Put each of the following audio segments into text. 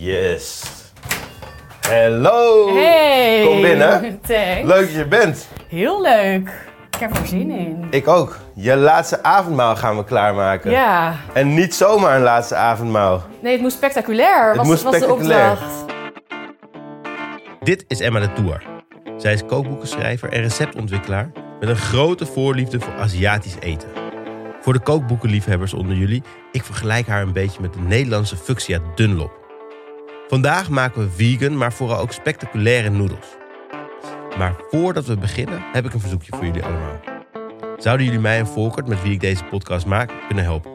Yes. Hallo. Hey! Kom binnen. Thanks. Leuk dat je bent. Heel leuk. Ik heb er zin in. Ik ook. Je laatste avondmaal gaan we klaarmaken. Ja. En niet zomaar een laatste avondmaal. Nee, het moest spectaculair. was, moest was spectaculair. de opdracht. Dit is Emma de Tour. Zij is kookboekenschrijver en receptontwikkelaar met een grote voorliefde voor Aziatisch eten. Voor de kookboekenliefhebbers onder jullie, ik vergelijk haar een beetje met de Nederlandse Fuchsia Dunlop. Vandaag maken we vegan, maar vooral ook spectaculaire noedels. Maar voordat we beginnen, heb ik een verzoekje voor jullie allemaal. Zouden jullie mij en Volkert, met wie ik deze podcast maak, kunnen helpen?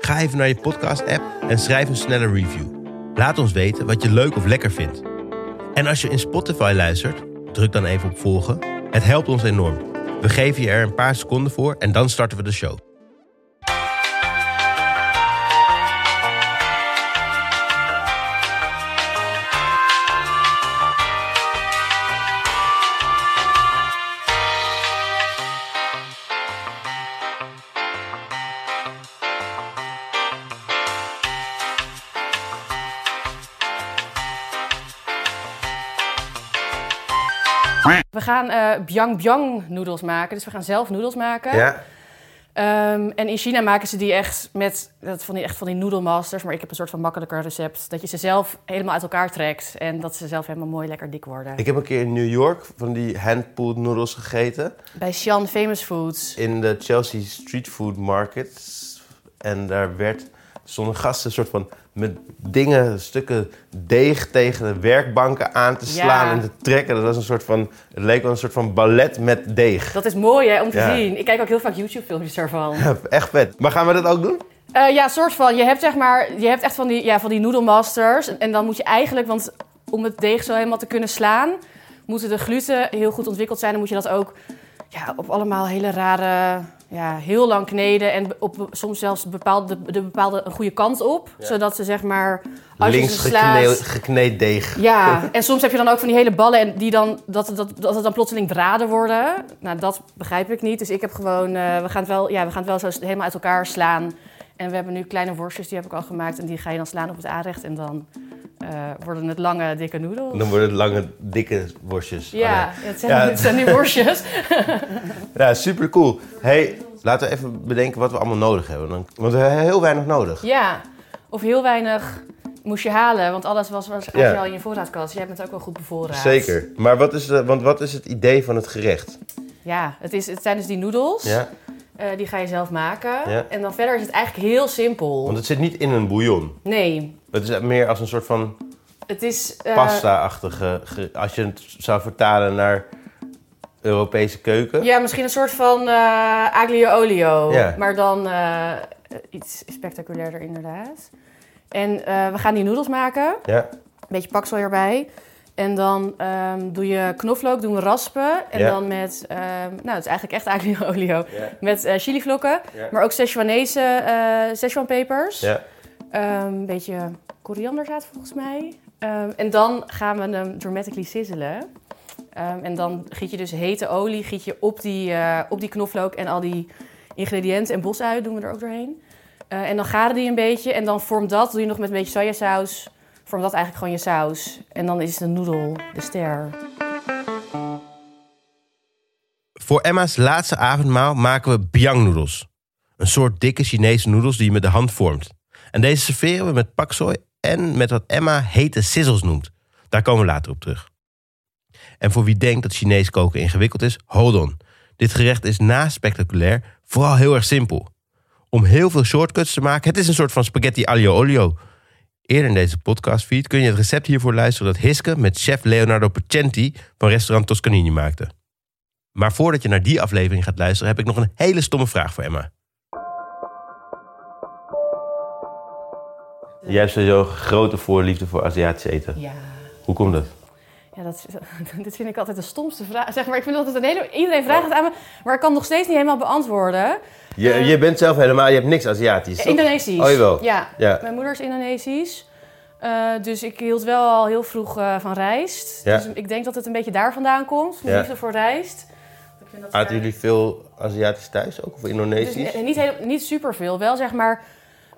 Ga even naar je podcast-app en schrijf een snelle review. Laat ons weten wat je leuk of lekker vindt. En als je in Spotify luistert, druk dan even op volgen. Het helpt ons enorm. We geven je er een paar seconden voor en dan starten we de show. Gaan eh Biang Biang noedels maken. Dus we gaan zelf noedels maken. Ja. Ehm, en in China maken ze die echt met dat van die, echt van die noedelmasters. Maar ik heb een soort van makkelijker recept. Dat je ze zelf helemaal uit elkaar trekt. En dat ze zelf helemaal mooi lekker dik worden. Ik heb een keer in New York van die hand-pulled noodles gegeten. Bij Xian Famous Foods. In de Chelsea Street Food Market. En daar werd stonden gasten soort van met dingen, stukken deeg tegen de werkbanken aan te slaan Ja. en te trekken. Dat was een soort van, het leek wel een soort van ballet met deeg. Dat is mooi hè, om te Ja. zien. Ik kijk ook heel vaak YouTube-filmpjes daarvan. Echt vet. Maar gaan we dat ook doen? Eh, ja, soort van. Je hebt zeg maar, je hebt echt van die, ja, van die noedelmasters. En, en dan moet je eigenlijk, want om het deeg zo helemaal te kunnen slaan, moeten de gluten heel goed ontwikkeld zijn. Dan moet je dat ook ja, op allemaal hele rare, ja, heel lang kneden. En op soms zelfs bepaalde, de bepaalde een goede kant op. Zodat ze zeg maar, als je Links ze slaat... gekne- gekneed deeg. Ja, en soms heb je dan ook van die hele ballen en die dan, dat, dat, dat het dan plotseling draden worden. Nou, dat begrijp ik niet. Dus ik heb gewoon, eh, we gaan het wel, ja, we gaan het wel zo helemaal uit elkaar slaan. En we hebben nu kleine worstjes, die heb ik al gemaakt. En die ga je dan slaan op het aanrecht. En dan eh, worden het lange, dikke noedels. Dan worden het lange, dikke worstjes. Ja, Oh, het, zijn, Ja. het zijn die worstjes. ja super cool. Hey, laten we even bedenken wat we allemaal nodig hebben. Dan, want we hebben heel weinig nodig. ja, of heel weinig moest je halen. Want alles was, was had Ja. je al in je voorraadkast. Jij bent ook wel goed bevoorraad. Zeker. Maar wat is, de, want wat is het idee van het gerecht? Ja, het, is, het zijn dus die noedels. Ja? Eh, die ga je zelf maken. Ja. En dan verder is het eigenlijk heel simpel. Want het zit niet in een bouillon. Nee, Het is meer als een soort van het is... eh, pasta-achtige... ge- Als je het zou vertalen naar Europese keuken. Ja, misschien een soort van eh aglio olio. Ja. Maar dan iets spectaculairder inderdaad. En we gaan die noedels maken. Ja. Een beetje paksel erbij. En dan ehm, doe je knoflook, doen we raspen. En dan met, ehm, nou het is eigenlijk echt aglio olio. Ja. Met chilivlokken. Ja. Maar ook Szechuanese Szechuanpepers. Ja. Ehm, een beetje korianderzaad volgens mij. En dan gaan we hem dramatically sizzelen. En dan giet je dus hete olie giet je op, die, eh, op die knoflook en al die ingrediënten. En bosui doen we er ook doorheen. En dan garen die een beetje. En dan vormt dat, doe je nog met een beetje sojasaus. Vormt dat eigenlijk gewoon je saus. En dan is de noedel de ster. Voor Emma's laatste avondmaal maken we biang noedels. Een soort dikke Chinese noedels die je met de hand vormt. En deze serveren we met paksoi en met wat Emma hete sizzles noemt. Daar komen we later op terug. En voor wie denkt dat Chinees koken ingewikkeld is, hold on. Dit gerecht is na spectaculair vooral heel erg simpel. Om heel veel shortcuts te maken, het is een soort van spaghetti aglio olio. Eerder in deze podcastfeed kun je het recept hiervoor luisteren dat Hiske met chef Leonardo Pacenti van restaurant Toscanini maakte. Maar voordat je naar die aflevering gaat luisteren, heb ik nog een hele stomme vraag voor Emma. Jij hebt sowieso grote voorliefde voor Aziatisch eten. Ja. Hoe komt dat? Ja, dat, dit vind ik altijd de stomste vraag. Zeg maar, ik vind altijd een hele... Iedereen vraagt het aan me, maar ik kan het nog steeds niet helemaal beantwoorden. Je, je bent zelf helemaal, je hebt niks Aziatisch. toch? Indonesisch. Oh, jawel. Ja. Ja. Mijn moeder is Indonesisch. Eh, dus ik hield wel al heel vroeg eh, van rijst. Ja. Dus ik denk dat het een beetje daar vandaan komt. Mijn Ja. liefde voor rijst. Aten jullie veel Aziatisch thuis ook? Of Dus, Indonesisch? eh, niet, heel, niet superveel. Wel zeg maar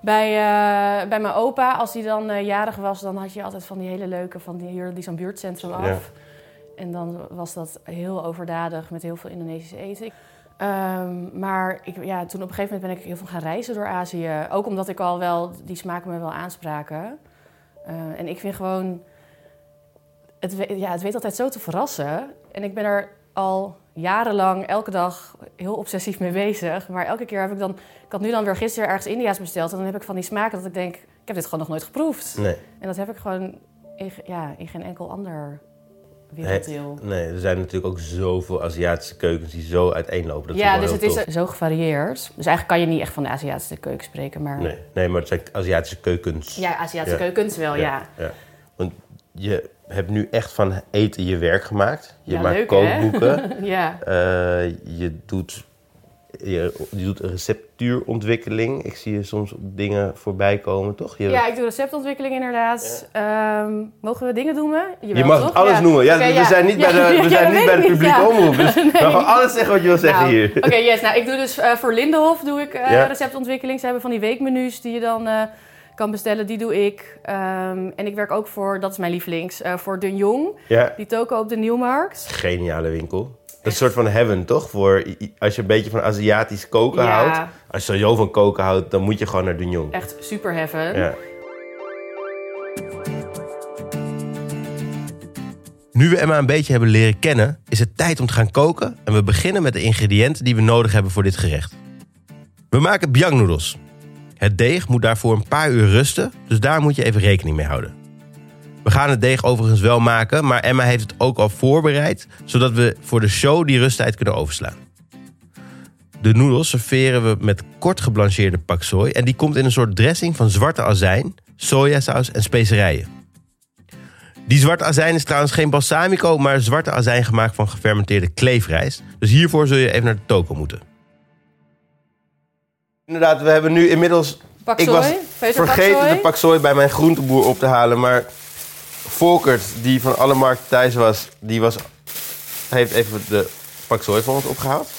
Bij, eh, bij mijn opa, als hij dan eh, jarig was, dan had je altijd van die hele leuke, van die, hier, die zo'n buurtcentrum af. Ja. En dan was dat heel overdadig met heel veel Indonesisch eten. Ehm, maar ik, ja, toen op een gegeven moment ben ik heel veel gaan reizen door Azië. Ook omdat ik al wel, die smaken me wel aanspraken. Eh, en ik vind gewoon, het, ja, het weet altijd zo te verrassen. En ik ben er al jarenlang, elke dag, heel obsessief mee bezig. Maar elke keer heb ik dan, ik had nu dan weer gisteren ergens India's besteld. En dan heb ik van die smaken dat ik denk, ik heb dit gewoon nog nooit geproefd. Nee. En dat heb ik gewoon in, ja, in geen enkel ander werelddeel. nee, er zijn natuurlijk ook zoveel Aziatische keukens die zo uiteenlopen. Dat ja, dus het is zo gevarieerd. Dus eigenlijk kan je niet echt van de Aziatische keuken spreken, maar... Nee, nee, maar het zijn Aziatische keukens. Ja, Aziatische Ja. keukens wel, ja. ja. Want je hebt nu echt van eten je werk gemaakt. Je Ja, maakt leuk, kookboeken. Ja. Eh, je, doet, je, je doet een receptuurontwikkeling. Ik zie je soms dingen voorbij komen, toch? Je, ja, ik doe receptontwikkeling inderdaad. Ehm, mogen we dingen noemen? je mag toch? alles Ja. noemen. Ja, we zijn niet bij de, we zijn niet bij de publieke omroep. Dus je mag alles zeggen wat je wil zeggen Nou, hier. Oké, yes. Nou, ik doe dus eh, voor Lindenhof doe ik eh, receptontwikkeling. Ze hebben van die weekmenu's die je dan kan bestellen. Die doe ik. Ehm, en ik werk ook voor, dat is mijn lievelings, eh, voor De Jong. Ja, Die toko op de Nieuwmarkt. geniale winkel. Dat is een soort van heaven, toch? Voor als je een beetje van Aziatisch koken Ja. houdt. Als je sowieso van koken houdt, dan moet je gewoon naar Dunjong. Echt super heaven. Ja. Nu we Emma een beetje hebben leren kennen, is het tijd om te gaan koken. En we beginnen met de ingrediënten die we nodig hebben voor dit gerecht. We maken biangnoedels. Het deeg moet daarvoor een paar uur rusten, dus daar moet je even rekening mee houden. We gaan het deeg overigens wel maken, maar Emma heeft het ook al voorbereid, zodat we voor de show die rusttijd kunnen overslaan. De noedels serveren we met kort geblancheerde pak sooi en die komt in een soort dressing van zwarte azijn, sojasaus en specerijen. Die zwarte azijn is trouwens geen balsamico, maar zwarte azijn gemaakt van gefermenteerde kleefrijst. Dus hiervoor zul je even naar de toko moeten. Inderdaad, we hebben nu inmiddels Pak Ik was. Peter vergeten de paksoi bij mijn groenteboer op te halen. Maar Volkert, die van alle markten thuis was, die was, heeft even de paksoi voor ons opgehaald.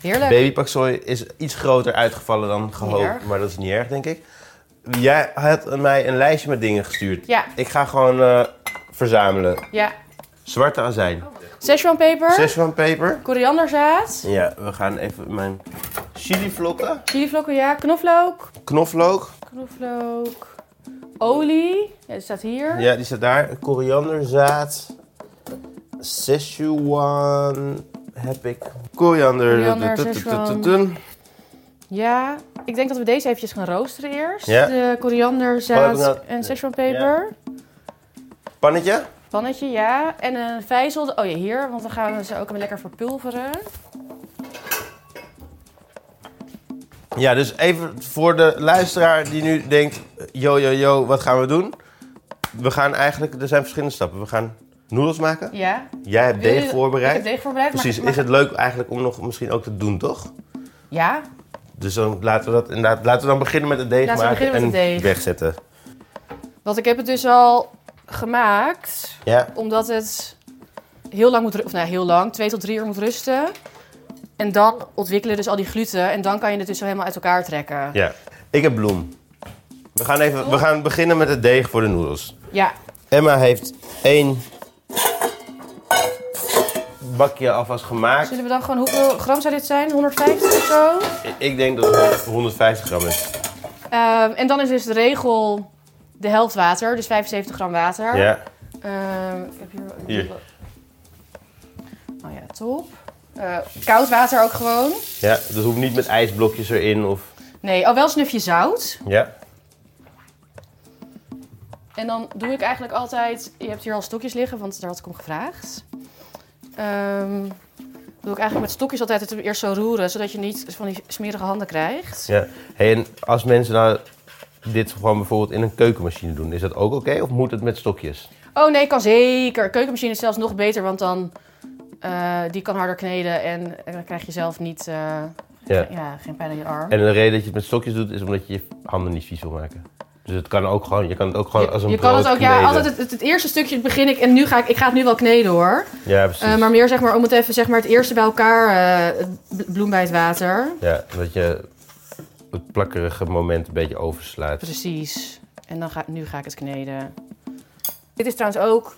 Heerlijk. Baby paksoi is iets groter uitgevallen dan gehoopt, maar dat is niet erg, denk ik. Jij had mij een lijstje met dingen gestuurd. Ja, Ik ga gewoon eh, verzamelen. ja. Zwarte azijn, Szechuan peper. Szechuan peper. Korianderzaad. Ja, we gaan even mijn chilivlokken, Chilivlokken, ja. Knoflook. knoflook. Knoflook. Olie. Ja, die staat hier. Ja, die staat daar. Korianderzaad. Szechuan heb ik. Koriander. Szechuan. Ja, ik denk dat we deze eventjes gaan roosteren eerst. Ja. De koriander, Oh, nou- en Szechuan peper. Pannetje. Pannetje, ja. En een vijzel. Oh ja, hier, want dan gaan we ze ook lekker verpulveren. Ja, dus even voor de luisteraar die nu denkt... Yo, yo, yo, wat gaan we doen? We gaan eigenlijk... Er zijn verschillende stappen. We gaan noedels maken. Ja. Jij hebt deeg voorbereid. Ik heb deeg voorbereid. Precies. maar- Is het leuk eigenlijk om nog misschien ook te doen, toch? Ja, Dus dan laten we dat inderdaad... Laten we dan beginnen met het deeg Laten we maken beginnen met en het deeg. wegzetten. want ik heb het dus al gemaakt. Ja. Omdat het heel lang moet... Of nou, heel lang. Twee tot drie uur moet rusten. En dan ontwikkelen dus al die gluten. En dan kan je het dus zo helemaal uit elkaar trekken. Ja. Ik heb bloem. We gaan, even, we gaan beginnen met het deeg voor de noedels. Ja, Emma heeft één bakje alvast gemaakt. zullen we dan gewoon... Hoeveel gram zou dit zijn? 150 of zo? Ik denk dat het 150 gram is. Ehm, en dan is dus de regel de helft water. Dus 75 gram water. Ja. Ehm, ik heb hier... Hier. Oh ja, top. Eh, koud water ook gewoon. ja, dus hoeft niet met ijsblokjes erin of... Nee, al wel een snufje zout. Ja. En dan doe ik eigenlijk altijd... Je hebt hier al stokjes liggen, want daar had ik om gevraagd. Ehm, doe ik eigenlijk met stokjes altijd het eerst zo roeren... zodat je niet van die smerige handen krijgt. ja. Hey, en als mensen nou dit gewoon bijvoorbeeld in een keukenmachine doen, is dat ook oké? Of moet het met stokjes? Oh nee, kan zeker. Keukenmachine is zelfs nog beter, want dan... eh, die kan harder kneden en, en dan krijg je zelf niet... eh, Ja. ja, geen pijn aan je arm. En de reden dat je het met stokjes doet, is omdat je je handen niet vies wil maken. Dus het kan ook gewoon, je kan het ook gewoon als een je kan het ook, ja, altijd het, het, het eerste stukje begin ik en nu ga ik, ik ga het nu wel kneden hoor. Ja, precies. Eh, maar meer zeg maar om het even zeg maar het eerste bij elkaar, bloem bij het water. Ja, dat je het plakkerige moment een beetje overslaat. Precies. En dan ga, nu ga ik het kneden. Dit is trouwens ook,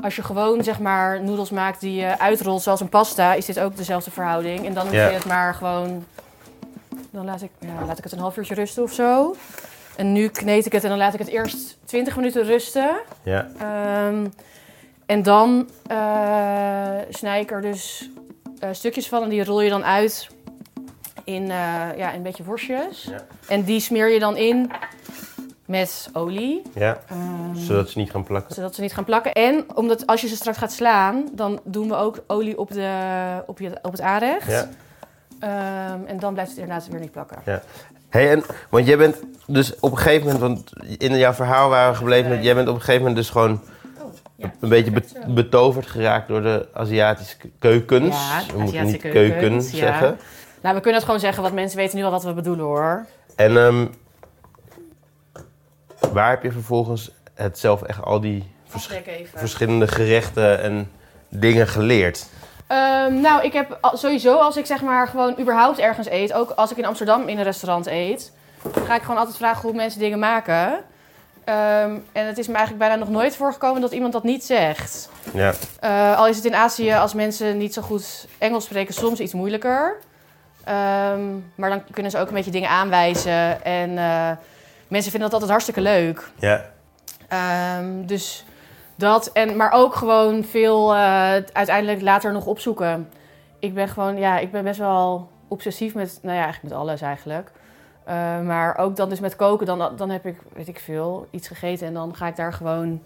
als je gewoon zeg maar noedels maakt die je uitrolt zoals een pasta, is dit ook dezelfde verhouding. En dan Ja. je het maar gewoon, dan laat ik, ja, laat ik het een half uurtje rusten of zo. En nu kneed ik het en dan laat ik het eerst 20 minuten rusten. Ja, Ehm, en dan eh, snij ik er dus eh, stukjes van en die rol je dan uit in, eh, ja, een beetje worstjes. Ja. En die smeer je dan in met olie, ja. ehm, Zodat ze niet gaan plakken. zodat ze niet gaan plakken. En omdat als je ze straks gaat slaan, dan doen we ook olie op, de, op, je, op het aanrecht. Ja. Ehm, en dan blijft het inderdaad weer niet plakken. Hey, en, want jij bent dus op een gegeven moment, want in jouw verhaal waren we gebleven met, jij bent op een gegeven moment dus gewoon ja. een beetje be- betoverd geraakt door de Aziatische keukens. Ja, we moeten niet keuken ja. zeggen. Nou, we kunnen het gewoon zeggen, want mensen weten nu al wat we bedoelen hoor. En ehm, waar heb je vervolgens het zelf echt al die vers- verschillende gerechten en dingen geleerd? Ehm, nou, ik heb sowieso als ik zeg maar gewoon überhaupt ergens eet, ook als ik in Amsterdam in een restaurant eet, ga ik gewoon altijd vragen hoe mensen dingen maken. Ehm, en het is me eigenlijk bijna nog nooit voorgekomen dat iemand dat niet zegt. Ja, Eh, al is het in Azië, als mensen niet zo goed Engels spreken, soms iets moeilijker. Ehm, maar dan kunnen ze ook een beetje dingen aanwijzen. En eh, mensen vinden dat altijd hartstikke leuk. ja, Ehm, dus dat. En, maar ook gewoon veel eh, uiteindelijk later nog opzoeken. Ik ben gewoon, ja, ik ben best wel obsessief met, nou ja, eigenlijk met alles eigenlijk. Eh, maar ook dan dus met koken, dan, dan heb ik, weet ik veel, iets gegeten. En dan ga ik daar gewoon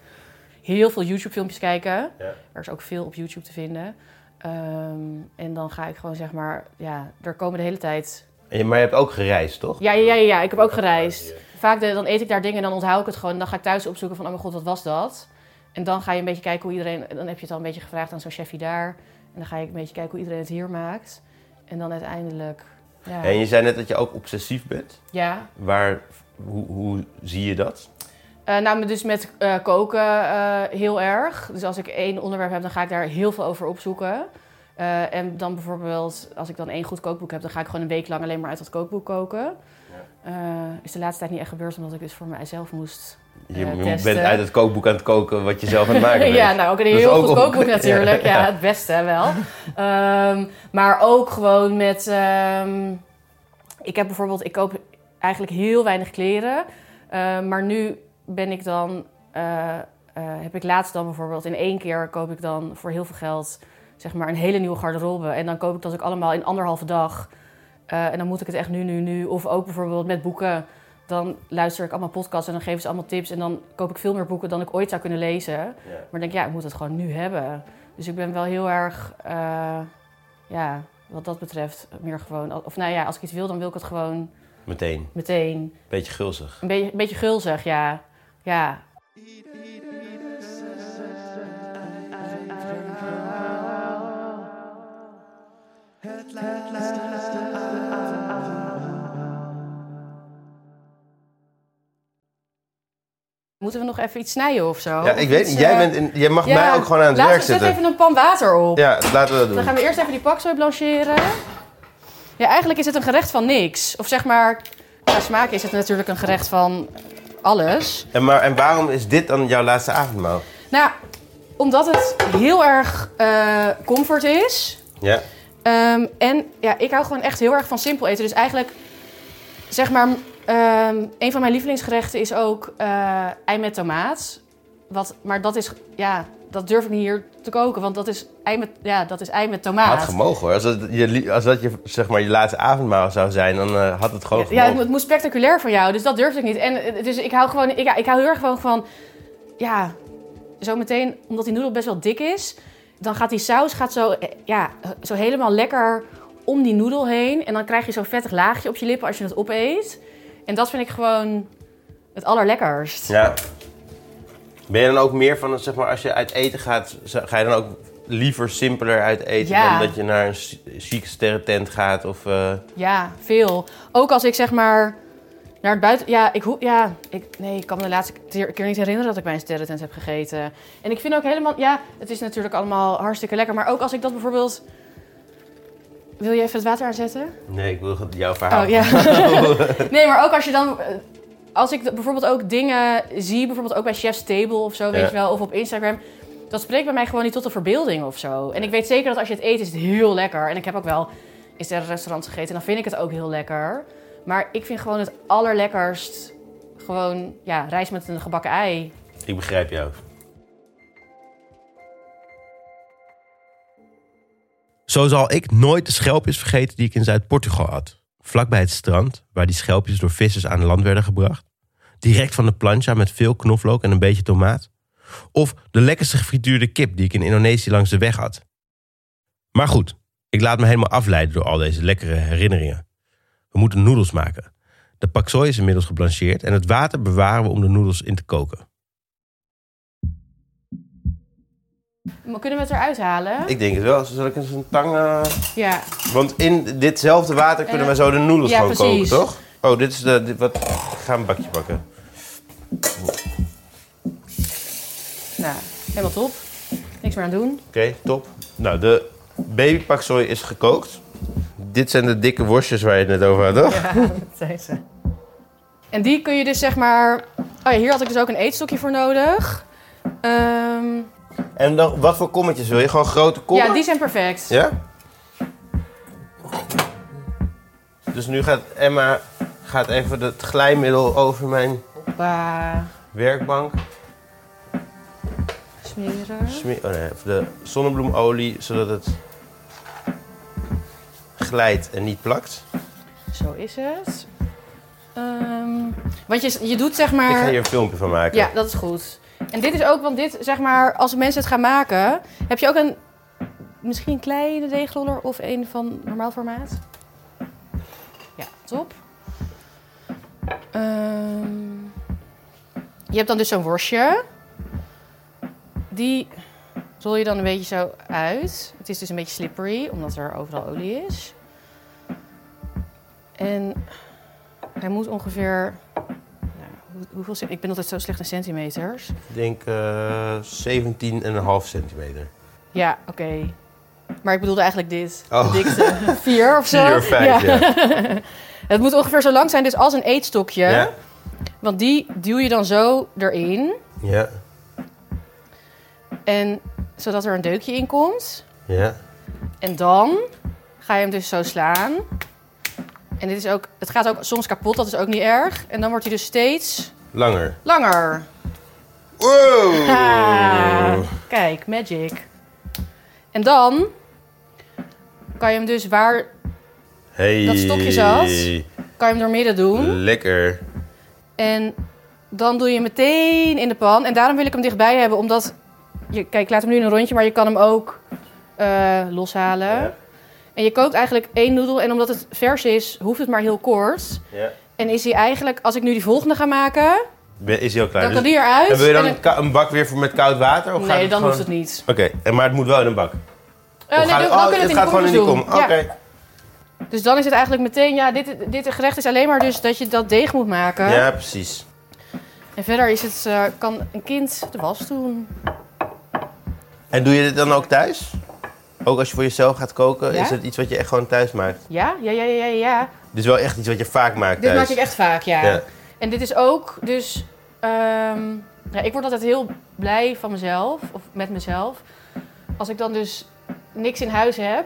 heel veel YouTube-filmpjes kijken. Ja. Er is ook veel op YouTube te vinden. Ehm, en dan ga ik gewoon zeg maar, ja, er komen de hele tijd je- maar je hebt ook gereisd, toch? ja, ja, ja, ja, ik heb ook gereisd. Vaak de- dan eet ik daar dingen en dan onthoud ik het gewoon. En dan ga ik thuis opzoeken van, oh mijn god, wat was dat? En dan ga je een beetje kijken hoe iedereen... Dan heb je het al een beetje gevraagd aan zo'n chefie daar. En dan ga je een beetje kijken hoe iedereen het hier maakt. En dan uiteindelijk... Ja, En je zei net dat je ook obsessief bent. ja. Waar, hoe, hoe zie je dat? Eh, nou, dus met eh, koken eh, heel erg. Dus als ik één onderwerp heb, dan ga ik daar heel veel over opzoeken. En dan bijvoorbeeld, als ik dan één goed kookboek heb, dan ga ik gewoon een week lang alleen maar uit dat kookboek koken. Is de laatste tijd niet echt gebeurd, omdat ik dus voor mijzelf moest. Je, bent uit het kookboek aan het koken wat je zelf aan het maken bent. ja, nou ook een heel goed op- kookboek natuurlijk. Ja, Ja, ja. het beste wel. Ehm, maar ook gewoon met... ehm, ik heb bijvoorbeeld... Ik koop eigenlijk heel weinig kleren. Maar nu ben ik dan... eh, eh, heb ik laatst dan bijvoorbeeld... In één keer koop ik dan voor heel veel geld... Zeg maar een hele nieuwe garderobe. En dan koop ik dat ook allemaal in anderhalve dag. Eh, en dan moet ik het echt nu, nu, nu. Of ook bijvoorbeeld met boeken dan luister ik allemaal podcasts en dan geven ze allemaal tips. En dan koop ik veel meer boeken dan ik ooit zou kunnen lezen. Maar ik denk, ja, ik moet het gewoon nu hebben. Dus ik ben wel heel erg, ja, wat dat betreft, meer gewoon... Of nou ja, als ik iets wil, dan wil ik het gewoon Meteen. meteen. Beetje gulzig. Een beetje, een beetje gulzig, ja. Ja, Moeten we nog even iets snijden of zo? Ja, ik weet niet. Jij, eh, bent in, jij mag ja, mij ook gewoon aan het laten werk we- Zet zetten. even een pan water op. Ja, laten we dat doen. Dan gaan we eerst even die paksoi blancheren. Ja, eigenlijk is het een gerecht van niks. Of zeg maar, qua smaak is het natuurlijk een gerecht van alles. En, maar, en waarom is dit dan jouw laatste avondmaal? Nou, omdat het heel erg eh, comfort is. Ja. Ehm, en ja, ik hou gewoon echt heel erg van simpel eten. Dus eigenlijk, zeg maar, ehm, een van mijn lievelingsgerechten is ook eh, ei met tomaat. Wat, maar dat is, ja, dat durf ik niet hier te koken, want dat is ei met, ja, dat is ei met tomaat. Had gemogen hoor. Als dat je, als dat je, zeg maar, je laatste avondmaal zou zijn, dan eh, had het gewoon Ja, gemogen. het moet spectaculair van jou, dus dat durfde ik niet. En eh, dus ik hou gewoon, ik, ja, ik hou heel erg gewoon van, ja, zo meteen, omdat die noedel best wel dik is, dan gaat die saus gaat zo, eh, ja, zo helemaal lekker om die noedel heen. En dan krijg je zo'n vettig laagje op je lippen als je het opeet. En dat vind ik gewoon het allerlekkerst. Ja. Ben je dan ook meer van, zeg maar, als je uit eten gaat, ga je dan ook liever simpeler uit eten Ja. dan dat je naar een chi- chique sterrentent gaat of... eh, Ja, veel. Ook als ik zeg maar naar het buiten... Ja, ik, ja ik, nee, ik kan me de laatste keer niet herinneren dat ik bij een sterrentent heb gegeten. En ik vind ook helemaal... Ja, het is natuurlijk allemaal hartstikke lekker. Maar ook als ik dat bijvoorbeeld... Wil je even het water aanzetten? Nee, ik wil jouw verhaal. Oh ja. nee, maar ook als je dan. Als ik bijvoorbeeld ook dingen zie, bijvoorbeeld ook bij Chef's Table of zo, weet Ja. je wel, of op Instagram. Dat spreekt bij mij gewoon niet tot de verbeelding of zo. En ik weet zeker dat als je het eet, is het heel lekker. En ik heb ook wel in sterrenrestaurants gegeten en dan vind ik het ook heel lekker. Maar ik vind gewoon het allerlekkerst gewoon ja, rijst met een gebakken ei. Ik begrijp jou. Zo zal ik nooit de schelpjes vergeten die ik in Zuid-Portugal had. Vlakbij het strand, waar die schelpjes door vissers aan land werden gebracht. Direct van de plancha met veel knoflook en een beetje tomaat. Of de lekkerste gefrituurde kip die ik in Indonesië langs de weg had. Maar goed, ik laat me helemaal afleiden door al deze lekkere herinneringen. We moeten noedels maken. De paksoi is inmiddels geblancheerd en het water bewaren we om de noedels in te koken. Maar kunnen we het eruit halen? Ik denk het wel. Zal ik eens een tang... eh, Ja. Want in ditzelfde water kunnen Eh, we zo de noedels ja, gewoon koken, precies. toch? Oh, dit is de... Dit, wat, ik ga een bakje pakken. Nou, helemaal top. Niks meer aan doen. Oké, top. Nou, de baby paksoi is gekookt. Dit zijn de dikke worstjes waar je het net over had, toch? Ja, dat zijn ze. En die kun je dus zeg maar... Oh ja, hier had ik dus ook een eetstokje voor nodig. Ehm, En dan, wat voor kommetjes wil je? Gewoon grote kommen? ja, die zijn perfect. Ja? Dus nu gaat Emma gaat even het glijmiddel over mijn Hoppa. werkbank Smeren. smeren. Oh nee, even de zonnebloemolie, zodat het glijdt en niet plakt. Zo is het. Ehm, want je, je doet zeg Ik ga maar... hier een filmpje van maken. Ja, dat is goed. En dit is ook, want dit zeg maar, als mensen het gaan maken, heb je ook een misschien een kleine deegroller of een van normaal formaat? Ja, top. Ehm, je hebt dan dus zo'n worstje. Die rol je dan een beetje zo uit. Het is dus een beetje slippery, omdat er overal olie is. En hij moet ongeveer nou, hoe- hoeveel Ik ben altijd zo slecht in centimeters. Ik denk eh 17,5 centimeter. Ja, oké. Maar ik bedoelde eigenlijk dit. Oh. De dikte. Vier of zo. Ja. Het moet ongeveer zo lang zijn, dus als een eetstokje. Ja? Want die duw je dan zo erin. Ja. En zodat er een deukje in komt. Ja. En dan ga je hem dus zo slaan. En dit is ook, het gaat ook soms kapot, dat is ook niet erg. En dan wordt hij dus steeds Langer. langer. Wow! Kijk, magic. En dan kan je hem dus waar Hey. dat stokje zat. kan je hem door midden doen. Lekker. En dan doe je hem meteen in de pan. En daarom wil ik hem dichtbij hebben, omdat... Je, kijk, ik laat hem nu in een rondje, maar je kan hem ook eh, loshalen. Ja. En je kookt eigenlijk één noedel. En omdat het vers is, hoeft het maar heel kort. Ja. En is hij eigenlijk, als ik nu die volgende ga maken, Is hij al klaar? dan kan Dus- die eruit. en wil je dan En een, bak weer voor met koud water? Of nee, het dan gewoon... hoeft het niet. Oké, en maar het moet wel in een bak. Eh, nee, dan, oh, kun je het, in gaat gewoon in die kom. Oké. Ja. Dus dan is het eigenlijk meteen, ja, dit, dit gerecht is alleen maar dus dat je dat deeg moet maken. Ja, precies. En verder is het, eh, kan een kind de was doen. En doe je dit dan ook thuis? Ook als je voor jezelf gaat koken, Ja. is het iets wat je echt gewoon thuis maakt? Ja, ja, ja, ja, ja. Dit is wel echt iets wat je vaak maakt Dit thuis. maak ik echt vaak, ja. Ja. En dit is ook, dus... ehm, ja, ik word altijd heel blij van mezelf, of met mezelf. Als ik dan dus niks in huis heb.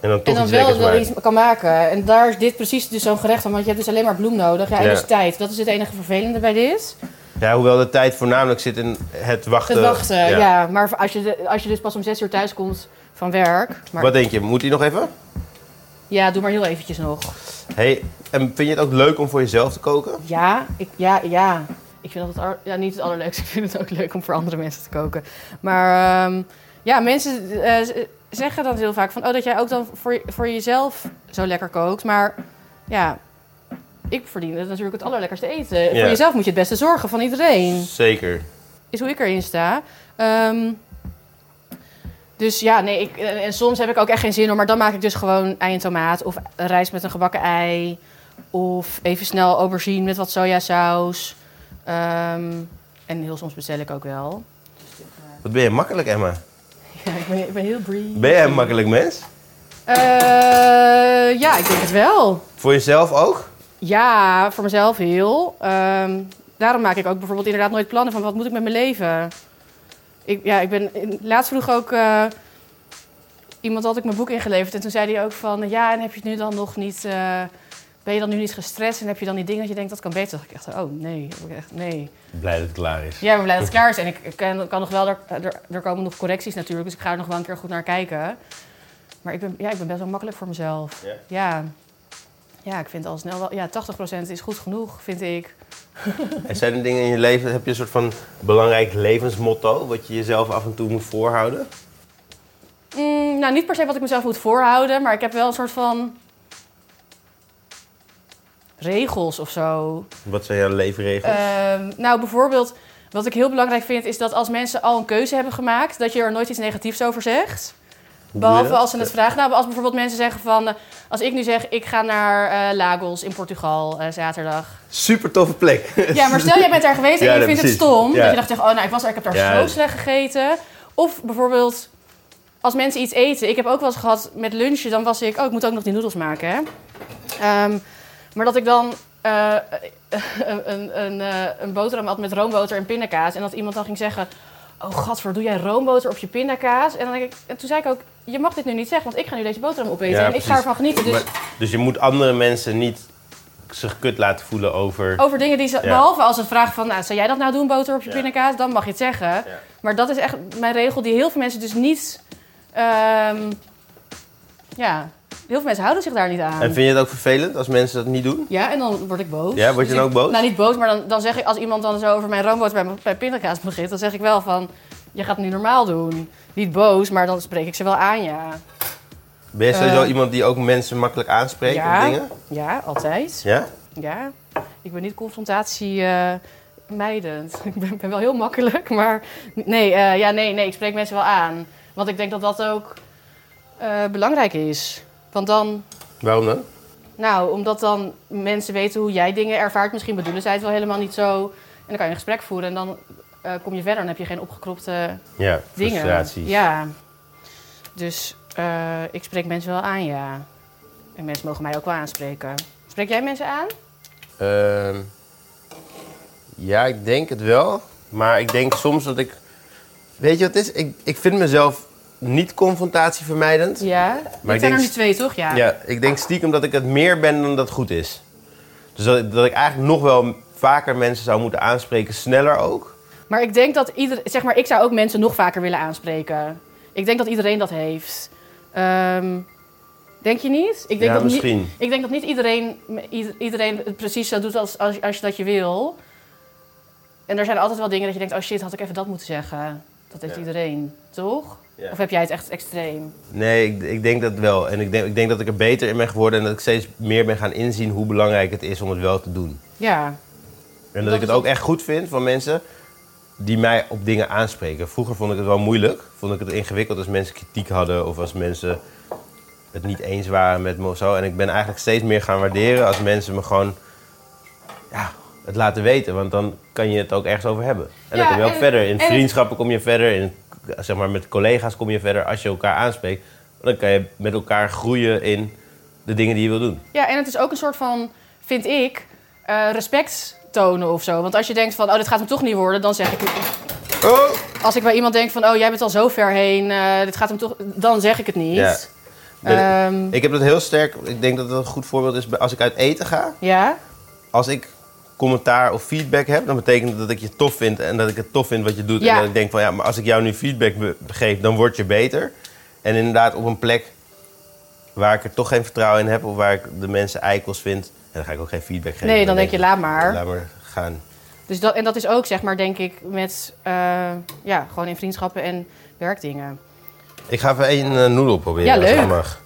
En dan toch en dan iets wel, iets kan maken. En daar is dit precies dus zo'n gerecht van. Want je hebt dus alleen maar bloem nodig. Ja, en Ja. dus tijd. Dat is het enige vervelende bij dit. Ja, hoewel de tijd voornamelijk zit in het wachten. Het wachten, ja. Maar als je, als je dus pas om zes uur thuis komt van werk. Maar, Wat denk je, moet die nog even? Ja, doe maar heel eventjes nog. Hey, en vind je het ook leuk om voor jezelf te koken? Ja, ik, ja, ja. Ik vind dat het ja, niet het allerleukste. Ik vind het ook leuk om voor andere mensen te koken. Maar ehm, ja, mensen eh, zeggen dan heel vaak van... Oh, dat jij ook dan voor, voor jezelf zo lekker kookt. Maar ja, ik verdien het natuurlijk het allerlekkerste eten. Ja. Voor jezelf moet je het beste zorgen van iedereen. Zeker. Is hoe ik erin sta. Ehm, dus ja, nee, ik, en soms heb ik ook echt geen zin hoor. Maar dan maak ik dus gewoon ei en tomaat. Of rijst met een gebakken ei. Of even snel aubergine met wat sojasaus. Ehm, en heel soms bestel ik ook wel. Wat ben je makkelijk, Emma? Ja, ik ben, ik ben heel breezy. Ben jij een makkelijk mens? Eh, ja, ik denk het wel. Voor jezelf ook? Ja, voor mezelf heel. Ehm, daarom maak ik ook bijvoorbeeld inderdaad nooit plannen van wat moet ik met mijn leven. Ik, ja, ik ben in- laatst vroeg ook eh, iemand had ik mijn boek ingeleverd en toen zei hij ook van ja en heb je het nu dan nog niet, eh, ben je dan nu niet gestrest en heb je dan die dingen dat je denkt dat kan beter? Dacht ik echt oh nee, ik echt nee. Blij dat het klaar is. Ja, ik ben blij dat het klaar is en ik, ik kan, kan nog wel er, er, er komen nog correcties natuurlijk, dus ik ga er nog wel een keer goed naar kijken. Maar ik ben, ja, ik ben best wel makkelijk voor mezelf. Ja? Ja. Ja, ik vind al snel wel... Ja, 80% is goed genoeg, vind ik. En zijn er dingen in je leven, heb je een soort van belangrijk levensmotto... wat je jezelf af en toe moet voorhouden? Mm, nou, niet per se wat ik mezelf moet voorhouden, maar ik heb wel een soort van... regels of zo. Wat zijn jouw leefregels? Ehm, nou, bijvoorbeeld, wat ik heel belangrijk vind, is dat als mensen al een keuze hebben gemaakt, dat je er nooit iets negatiefs over zegt. Behalve als ze het vragen. Nou, als bijvoorbeeld mensen zeggen van... eh, Als ik nu zeg, ik ga naar eh, Lagos in Portugal eh, zaterdag. Super toffe plek. Ja, maar stel jij bent daar geweest en Ja, je vindt precies. het stom. Ja. Dat je dacht, oh nou, ik was er, ik heb daar Ja. zo slecht gegeten. Of bijvoorbeeld, als mensen iets eten. Ik heb ook wel eens gehad met lunchen, dan was ik... Oh, ik moet ook nog die noedels maken, hè. Ehm, maar dat ik dan eh, een, een, een, eh, een boterham had met roomboter en pindakaas. En dat iemand dan ging zeggen... Oh, gadver, doe jij roomboter op je pindakaas? En, dan denk ik, en toen zei ik ook, je mag dit nu niet zeggen, want ik ga nu deze boterham opeten. Ja, en ik ga ervan genieten. Dus Maar- dus je moet andere mensen niet zich kut laten voelen over... over dingen die ze... Ja. Behalve als ze vragen van, nou, zou jij dat nou doen, boter op je Ja. pindakaas? Dan mag je het zeggen. Maar dat is echt mijn regel die heel veel mensen dus niet... ehm, ja, veel mensen houden zich daar niet aan. En vind je het ook vervelend als mensen dat niet doen? Ja, en dan word ik boos. Ja, word je Dus dan ook boos? Nou, niet boos, maar dan, dan zeg ik... Als iemand dan zo over mijn roomboter bij, bij pindakaas begint... dan zeg ik wel van... Je gaat het nu normaal doen. Niet boos, maar dan spreek ik ze wel aan, ja. Ben je sowieso Eh. iemand die ook mensen makkelijk aanspreekt Ja. op dingen? Ja, altijd. Ja? Ja. Ik ben niet confrontatie... eh, mijdend. Ik ben, ben wel heel makkelijk, maar nee, eh, ja, nee, nee, ik spreek mensen wel aan. Want ik denk dat dat ook belangrijk is. Want dan, Waarom dan? nou, omdat dan mensen weten hoe jij dingen ervaart. Misschien bedoelen zij het wel helemaal niet zo. En dan kan je een gesprek voeren en dan eh, kom je verder. Dan heb je geen opgekropte Ja, dingen. frustraties. Ja. Dus eh, ik spreek mensen wel aan, ja. En mensen mogen mij ook wel aanspreken. Spreek jij mensen aan? Ehm, ja, ik denk het wel. Maar ik denk soms dat ik... Weet je wat het is? Ik, ik vind mezelf niet confrontatievermijdend. Ja. ik Maar zijn denk er nu twee, toch? Ja. Ja, ik denk stiekem dat ik het meer ben dan dat goed is. Dus dat, dat ik eigenlijk nog wel vaker mensen zou moeten aanspreken, sneller ook. Maar ik denk dat ieder, zeg maar, ik zou ook mensen nog vaker willen aanspreken. Ik denk dat iedereen dat heeft. Ehm, denk je niet? Ik denk ja, dat niet- misschien. ik denk dat niet iedereen, ieder- iedereen het precies zo doet als, als, als je dat je wil. En er zijn altijd wel dingen dat je denkt, oh shit, had ik even dat moeten zeggen. Dat heeft Ja. iedereen, toch? Ja. Of heb jij het echt extreem? Nee, ik, ik denk dat wel. En ik denk, ik denk dat ik er beter in ben geworden en dat ik steeds meer ben gaan inzien hoe belangrijk het is om het wel te doen. Ja. En dat, Dat ik het ook ook- echt goed vind van mensen die mij op dingen aanspreken. Vroeger vond ik het wel moeilijk. Vond ik het ingewikkeld als mensen kritiek hadden of als mensen het niet eens waren met me of zo. En ik ben eigenlijk steeds meer gaan waarderen als mensen me gewoon ja, het laten weten. Want dan kan je het ook ergens over hebben. En dan Ja, kom je ook en- verder. In en- vriendschappen kom je verder. In, zeg maar, met collega's kom je verder. Als je elkaar aanspreekt, dan kan je met elkaar groeien in de dingen die je wil doen. Ja, en het is ook een soort van, vind ik, eh, respect tonen of zo. Want als je denkt van, oh, dit gaat hem toch niet worden, dan zeg ik... Oh! Als ik bij iemand denk van, oh, jij bent al zo ver heen, eh, dit gaat hem toch... Dan zeg ik het niet. Ja. Ehm, Ik heb dat heel sterk. Ik denk dat dat een goed voorbeeld is als ik uit eten ga. ja? als ik commentaar of feedback heb, dan betekent dat dat ik je tof vind en dat ik het tof vind wat je doet. Ja. En dat ik denk van ja, maar als ik jou nu feedback be- geef, dan word je beter. En inderdaad op een plek waar ik er toch geen vertrouwen in heb of waar ik de mensen eikels vind, en dan ga ik ook geen feedback geven. Nee, dan denk je, laat maar. Laat maar gaan. Dus dat, en dat is ook, zeg maar, denk ik, met... eh, ja, gewoon in vriendschappen en werkdingen. Ik ga even één eh, noedel proberen. Ja, leuk. mag.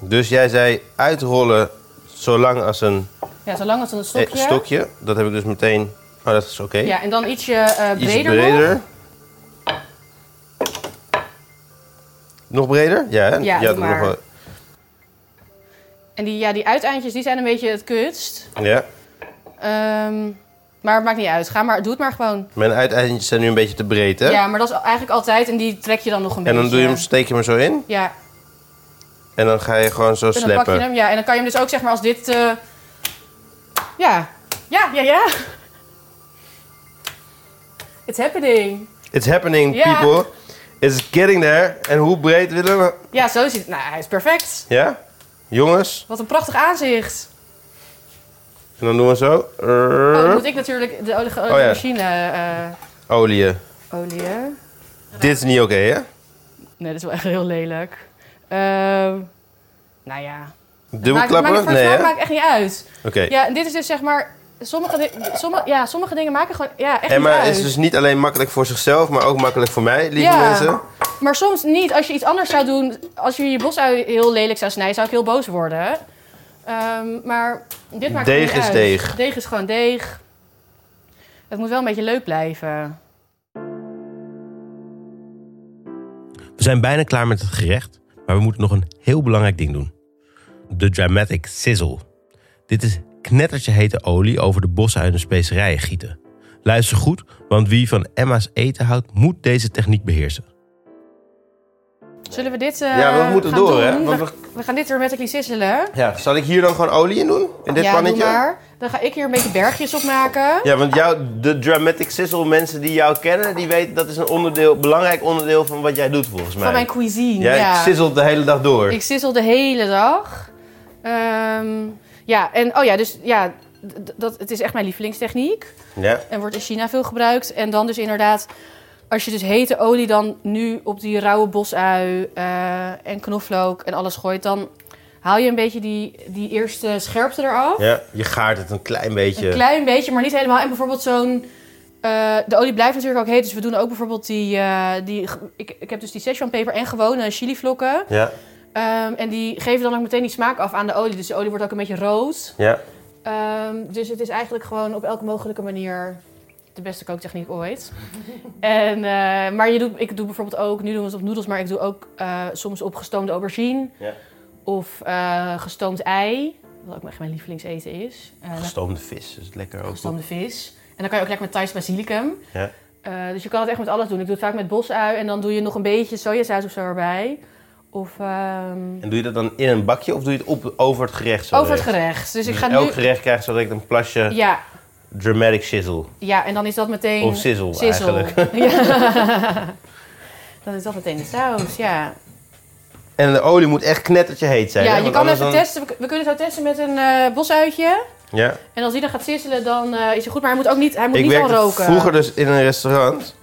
Dus jij zei uitrollen zolang als een Ja, zolang als een eh, stokje. stokje. Dat heb ik dus meteen. Oh, dat is oké. Ja, en dan ietsje eh, Iets breder, breder. nog. Nog breder? Ja, hè? Ja, doe hem nog wel- En die, ja, die uiteindjes, die zijn een beetje het kutst. Ja. Ehm, maar het maakt niet uit. Ga maar, doe het maar gewoon. Mijn uiteindjes zijn nu een beetje te breed, hè? Ja, maar dat is eigenlijk altijd. En die trek je dan nog een en beetje. dan doe je hem, steek je hem zo in. Ja. En dan ga je gewoon zo En dan pak je hem, ja. En dan kan je hem dus ook zeg maar als dit... eh, ja. Ja, ja, ja. It's happening. It's happening, Ja. people. It's getting there. En hoe breed willen we? Ja, zo ziet het. Nou, hij is perfect. Ja? Jongens. Wat een prachtig aanzicht. En dan doen we zo. Oh, dan moet ik natuurlijk de olie, Oh, ja. machine eh Olie. olieën. Dit is niet oké, hè? Nee, dat is wel echt heel lelijk. Ehm nou ja. Dubbel Maakt- maakt- Nee, hè? maakt echt niet uit. Oké. Ja, en dit is dus zeg maar... Sommige, sommige, ja, sommige dingen maken gewoon ja, echt Emma niet uit. is dus niet alleen makkelijk voor zichzelf, maar ook makkelijk voor mij, lieve Ja. mensen. Maar soms niet. Als je iets anders zou doen... Als je je bosui heel lelijk zou snijden, zou ik heel boos worden. Ehm, maar dit maakt Deeg het niet is uit. deeg. Deeg is gewoon deeg. Het moet wel een beetje leuk blijven. We zijn bijna klaar met het gerecht, maar we moeten nog een heel belangrijk ding doen. De Dramatic Sizzle. Dit is knettertje hete olie over de bossen uit de specerijen gieten. Luister goed, want wie van Emma's eten houdt, moet deze techniek beheersen. Zullen we dit eh Ja, we moeten gaan door, doen? hè? Want We, gaan dit er een sizzelen. Ja, zal ik hier dan gewoon olie in doen? In dit ja, pannetje? doe maar. Dan ga ik hier een beetje bergjes op maken. Ja, want jou, de dramatic sizzle, mensen die jou kennen, die weten dat is een onderdeel, belangrijk onderdeel van wat jij doet volgens mij. Van mijn cuisine. Jij ja. sizzelt de hele dag door. Ik sizzle de hele dag. Ehm, ja, en oh ja, dus ja, dat, het is echt mijn lievelingstechniek. Ja, En wordt in China veel gebruikt. En dan dus inderdaad, als je dus hete olie dan nu op die rauwe bosui eh, en knoflook en alles gooit, dan haal je een beetje die, die eerste scherpte eraf. ja, je gaart het een klein beetje. Een klein beetje, maar niet helemaal. En bijvoorbeeld zo'n... eh, de olie blijft natuurlijk ook heet. Dus we doen ook bijvoorbeeld die... eh, die ik, ik heb dus die Szechuanpeper en gewone chilivlokken. Ja, Ehm, en die geven dan ook meteen die smaak af aan de olie. Dus de olie wordt ook een beetje rood. ja. Ehm, dus het is eigenlijk gewoon op elke mogelijke manier de beste kooktechniek ooit. en, eh, maar je doet, ik doe bijvoorbeeld ook, nu doen we het op noedels, maar ik doe ook eh, soms op gestoomde aubergine. Ja. Of eh, gestoomd ei, wat ook echt mijn lievelingseten is. Gestoomde vis, is lekker ook. gestoomde vis. En dan kan je ook lekker met Thais basilicum. Ja. Dus je kan het echt met alles doen. Ik doe het vaak met bosui en dan doe je nog een beetje sojasaus of zo erbij. Of ehm, En doe je dat dan in een bakje of doe je het op, over het gerecht zo over het gerecht. Dus ik Dus ga elk nu... gerecht krijgt zo direct een plasje Ja, dramatic sizzle. ja, en dan is dat meteen... Of sizzle, Sizzle. eigenlijk. Ja. dan is dat meteen de saus, ja. En de olie moet echt knettertje heet zijn. ja, hè? je kan even dan- testen. We, kunnen het zo testen met een eh bosuitje. Ja. En als die dan gaat sizzelen, dan is het goed. Maar hij moet ook niet, hij moet Ik niet al roken. vroeger dus in een restaurant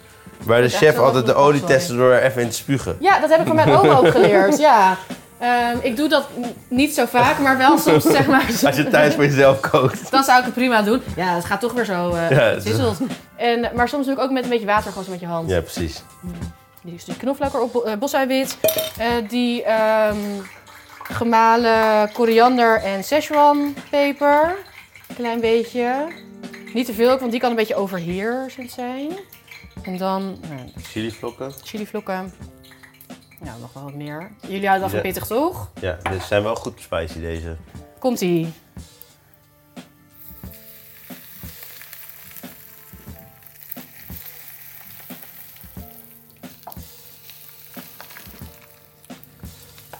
waar de is chef altijd de olie testte door er even in te spugen. Ja, dat heb ik van mijn oma ook geleerd, ja. Ehm, ik doe dat niet zo vaak, maar wel soms, zeg maar... Als je thuis voor jezelf kookt. Dan zou ik het prima doen. Ja, het gaat toch weer zo eh Ja, is-. En, maar soms doe ik ook met een beetje water, gewoon zo met je hand. Ja, precies. Die stuk knoflook erop, bo- eh, bosuiwit. eh die ehm, gemalen koriander en Szechuan peper. Een klein beetje. Niet te veel want die kan een beetje overheersend zijn. En dan nou, Chilivlokken. chilivlokken. Nou, nog wel wat meer. Jullie houden wel van pittig, toch? Ja, dit zijn wel goed spicy deze. Komt-ie.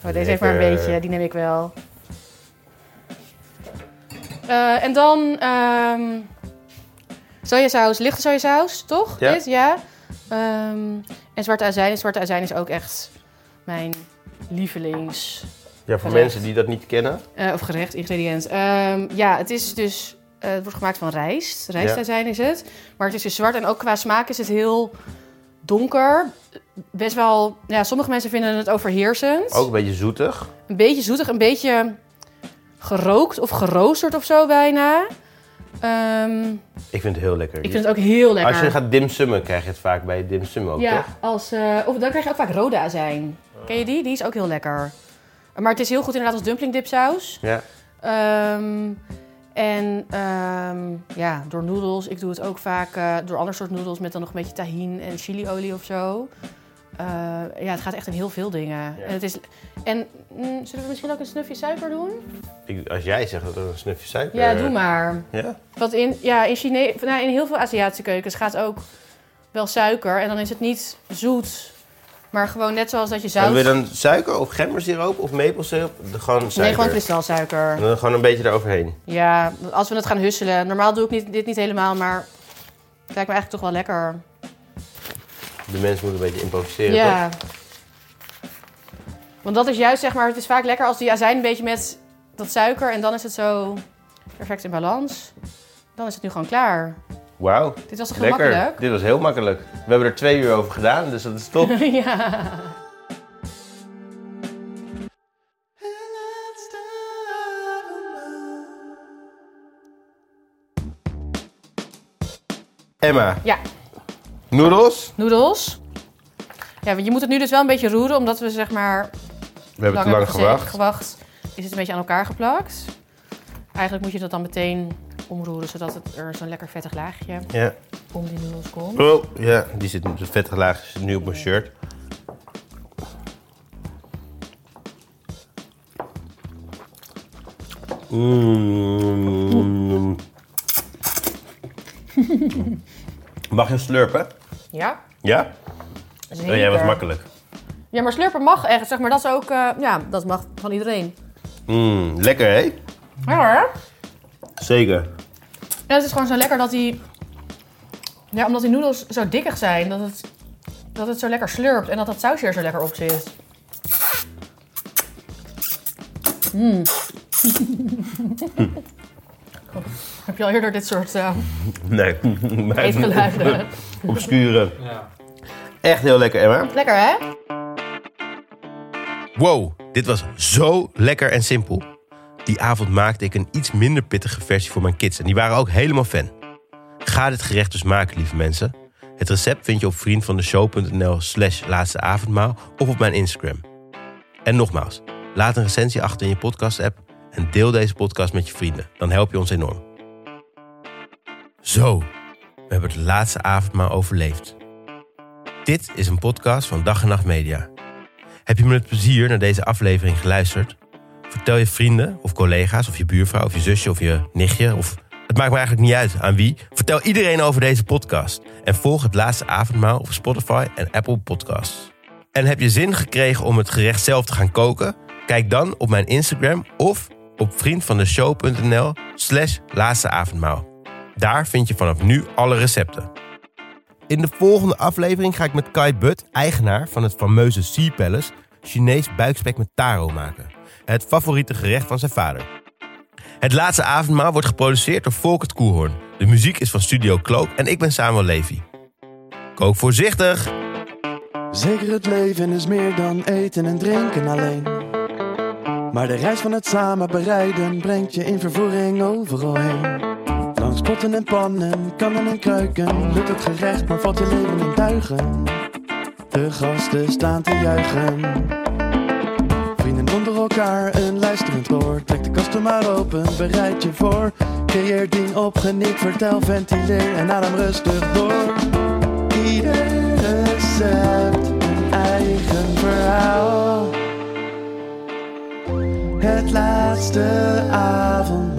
Oh, deze heeft maar een beetje, die neem ik wel. Eh, en dan ehm sojasaus, lichte sojasaus, toch? Ja. Dit, ja. Ehm, en zwarte azijn. Zwarte azijn is ook echt mijn lievelings... Ja, voor Gerecht. mensen die dat niet kennen. Eh, of gerecht, ingrediënt. Ehm, ja, het is dus... eh, het wordt gemaakt van rijst. Rijstazijn is het. Maar het is dus zwart. En ook qua smaak is het heel donker. Best wel... Ja, sommige mensen vinden het overheersend. Ook een beetje zoetig. Een beetje zoetig. Een beetje gerookt of geroosterd of zo bijna. Ehm, Ik vind het heel lekker. ik vind het ook heel lekker. Als je gaat dimsummen, krijg je het vaak bij dimsum ook, Ja, toch? als, eh, of dan krijg je ook vaak rode azijn. Ken je die? Die is ook heel lekker. Maar het is heel goed inderdaad als dumpling dipsaus. Ja. Ehm, en ehm, ja, door noedels. Ik doe het ook vaak eh, door ander soort noedels met dan nog een beetje tahin en chiliolie of zo. Eh, ja, het gaat echt in heel veel dingen. Ja. En, het is, en mm, zullen we misschien ook een snufje suiker doen? Ik, als jij zegt dat er een snufje suiker... Ja, doe maar. Ja? Want in, ja, in, Chine nou, in heel veel Aziatische keukens gaat ook wel suiker. En dan is het niet zoet Maar gewoon net zoals dat je zout... wil je dan suiker of gembersiroop of maplesiroop? Gewoon suiker. Nee, gewoon kristalsuiker. En dan gewoon een beetje eroverheen. Ja, als we het gaan husselen. Normaal doe ik niet, dit niet helemaal, maar het lijkt me eigenlijk toch wel lekker. De mensen moeten een beetje improviseren. Ja. Want dat is juist, zeg maar, het is vaak lekker als die azijn een beetje met dat suiker en dan is het zo perfect in balans. Dan is het nu gewoon klaar. Wauw, Dit was heel lekker. makkelijk? Dit was heel makkelijk. We hebben er twee uur over gedaan, dus dat is top. ja. Emma, Ja, noedels. noedels. Ja, want je moet het nu dus wel een beetje roeren, omdat we zeg maar We hebben te lang gewacht. gewacht. Is het een beetje aan elkaar geplakt. Eigenlijk moet je dat dan meteen omroeren, zodat het er zo'n lekker vettig laagje Ja. om die noedels komt. Oh, ja, die zit, de vettige laag zit nu op mijn shirt. Mm. Mag je slurpen? Ja, Ja? zeker. Oh, jij was makkelijk. Ja, maar slurpen mag echt, zeg maar, dat is ook, eh, ja, dat mag van iedereen. Mm, lekker, hè? Ja hoor. Zeker. En het is gewoon zo lekker dat die, ja, omdat die noedels zo dikkig zijn, dat het, dat het zo lekker slurpt en dat dat sausje er zo lekker op zit. Heb je al eerder dit soort eh Nee, eetgeluiden? obscure. Ja. Echt heel lekker, Emma. lekker hè? Wow, dit was zo lekker en simpel. Die avond maakte ik een iets minder pittige versie voor mijn kids en die waren ook helemaal fan. Ga dit gerecht dus maken, lieve mensen. Het recept vind je op vriendvandeshow.nl slash laatste avondmaal of op mijn Instagram. En nogmaals, laat een recensie achter in je podcast-app en deel deze podcast met je vrienden. Dan help je ons enorm. Zo, we hebben het laatste avondmaal overleefd. Dit is een podcast van Dag en Nacht Media. Heb je met plezier naar deze aflevering geluisterd? Vertel je vrienden of collega's of je buurvrouw of je zusje of je nichtje of... Het maakt me eigenlijk niet uit aan wie. Vertel iedereen over deze podcast. En volg het laatste avondmaal op Spotify en Apple Podcasts. En heb je zin gekregen om het gerecht zelf te gaan koken? Kijk dan op mijn Instagram of op vriendvandeshow.nl slash laatste avondmaal. Daar vind je vanaf nu alle recepten. In de volgende aflevering ga ik met Kai Butt, eigenaar van het fameuze Sea Palace, Chinees buikspek met taro maken. Het favoriete gerecht van zijn vader. Het laatste avondmaal wordt geproduceerd door Volkert Koehoorn. De muziek is van Studio Cloak en ik ben Samuel Levy. Kook voorzichtig! Zeker het leven is meer dan eten en drinken alleen. Maar de reis van het samen bereiden brengt je in vervoering overal heen. Langs potten en pannen, kannen en kruiken, lukt het gerecht, maar valt je leven in duigen. De gasten staan te juichen. Vrienden onder elkaar, een luisterend oor. Trek de kasten maar open, bereid je voor. Creëer ding op, geniet, vertel, ventileer en adem rustig door. Ieder recept een eigen verhaal het laatste avond.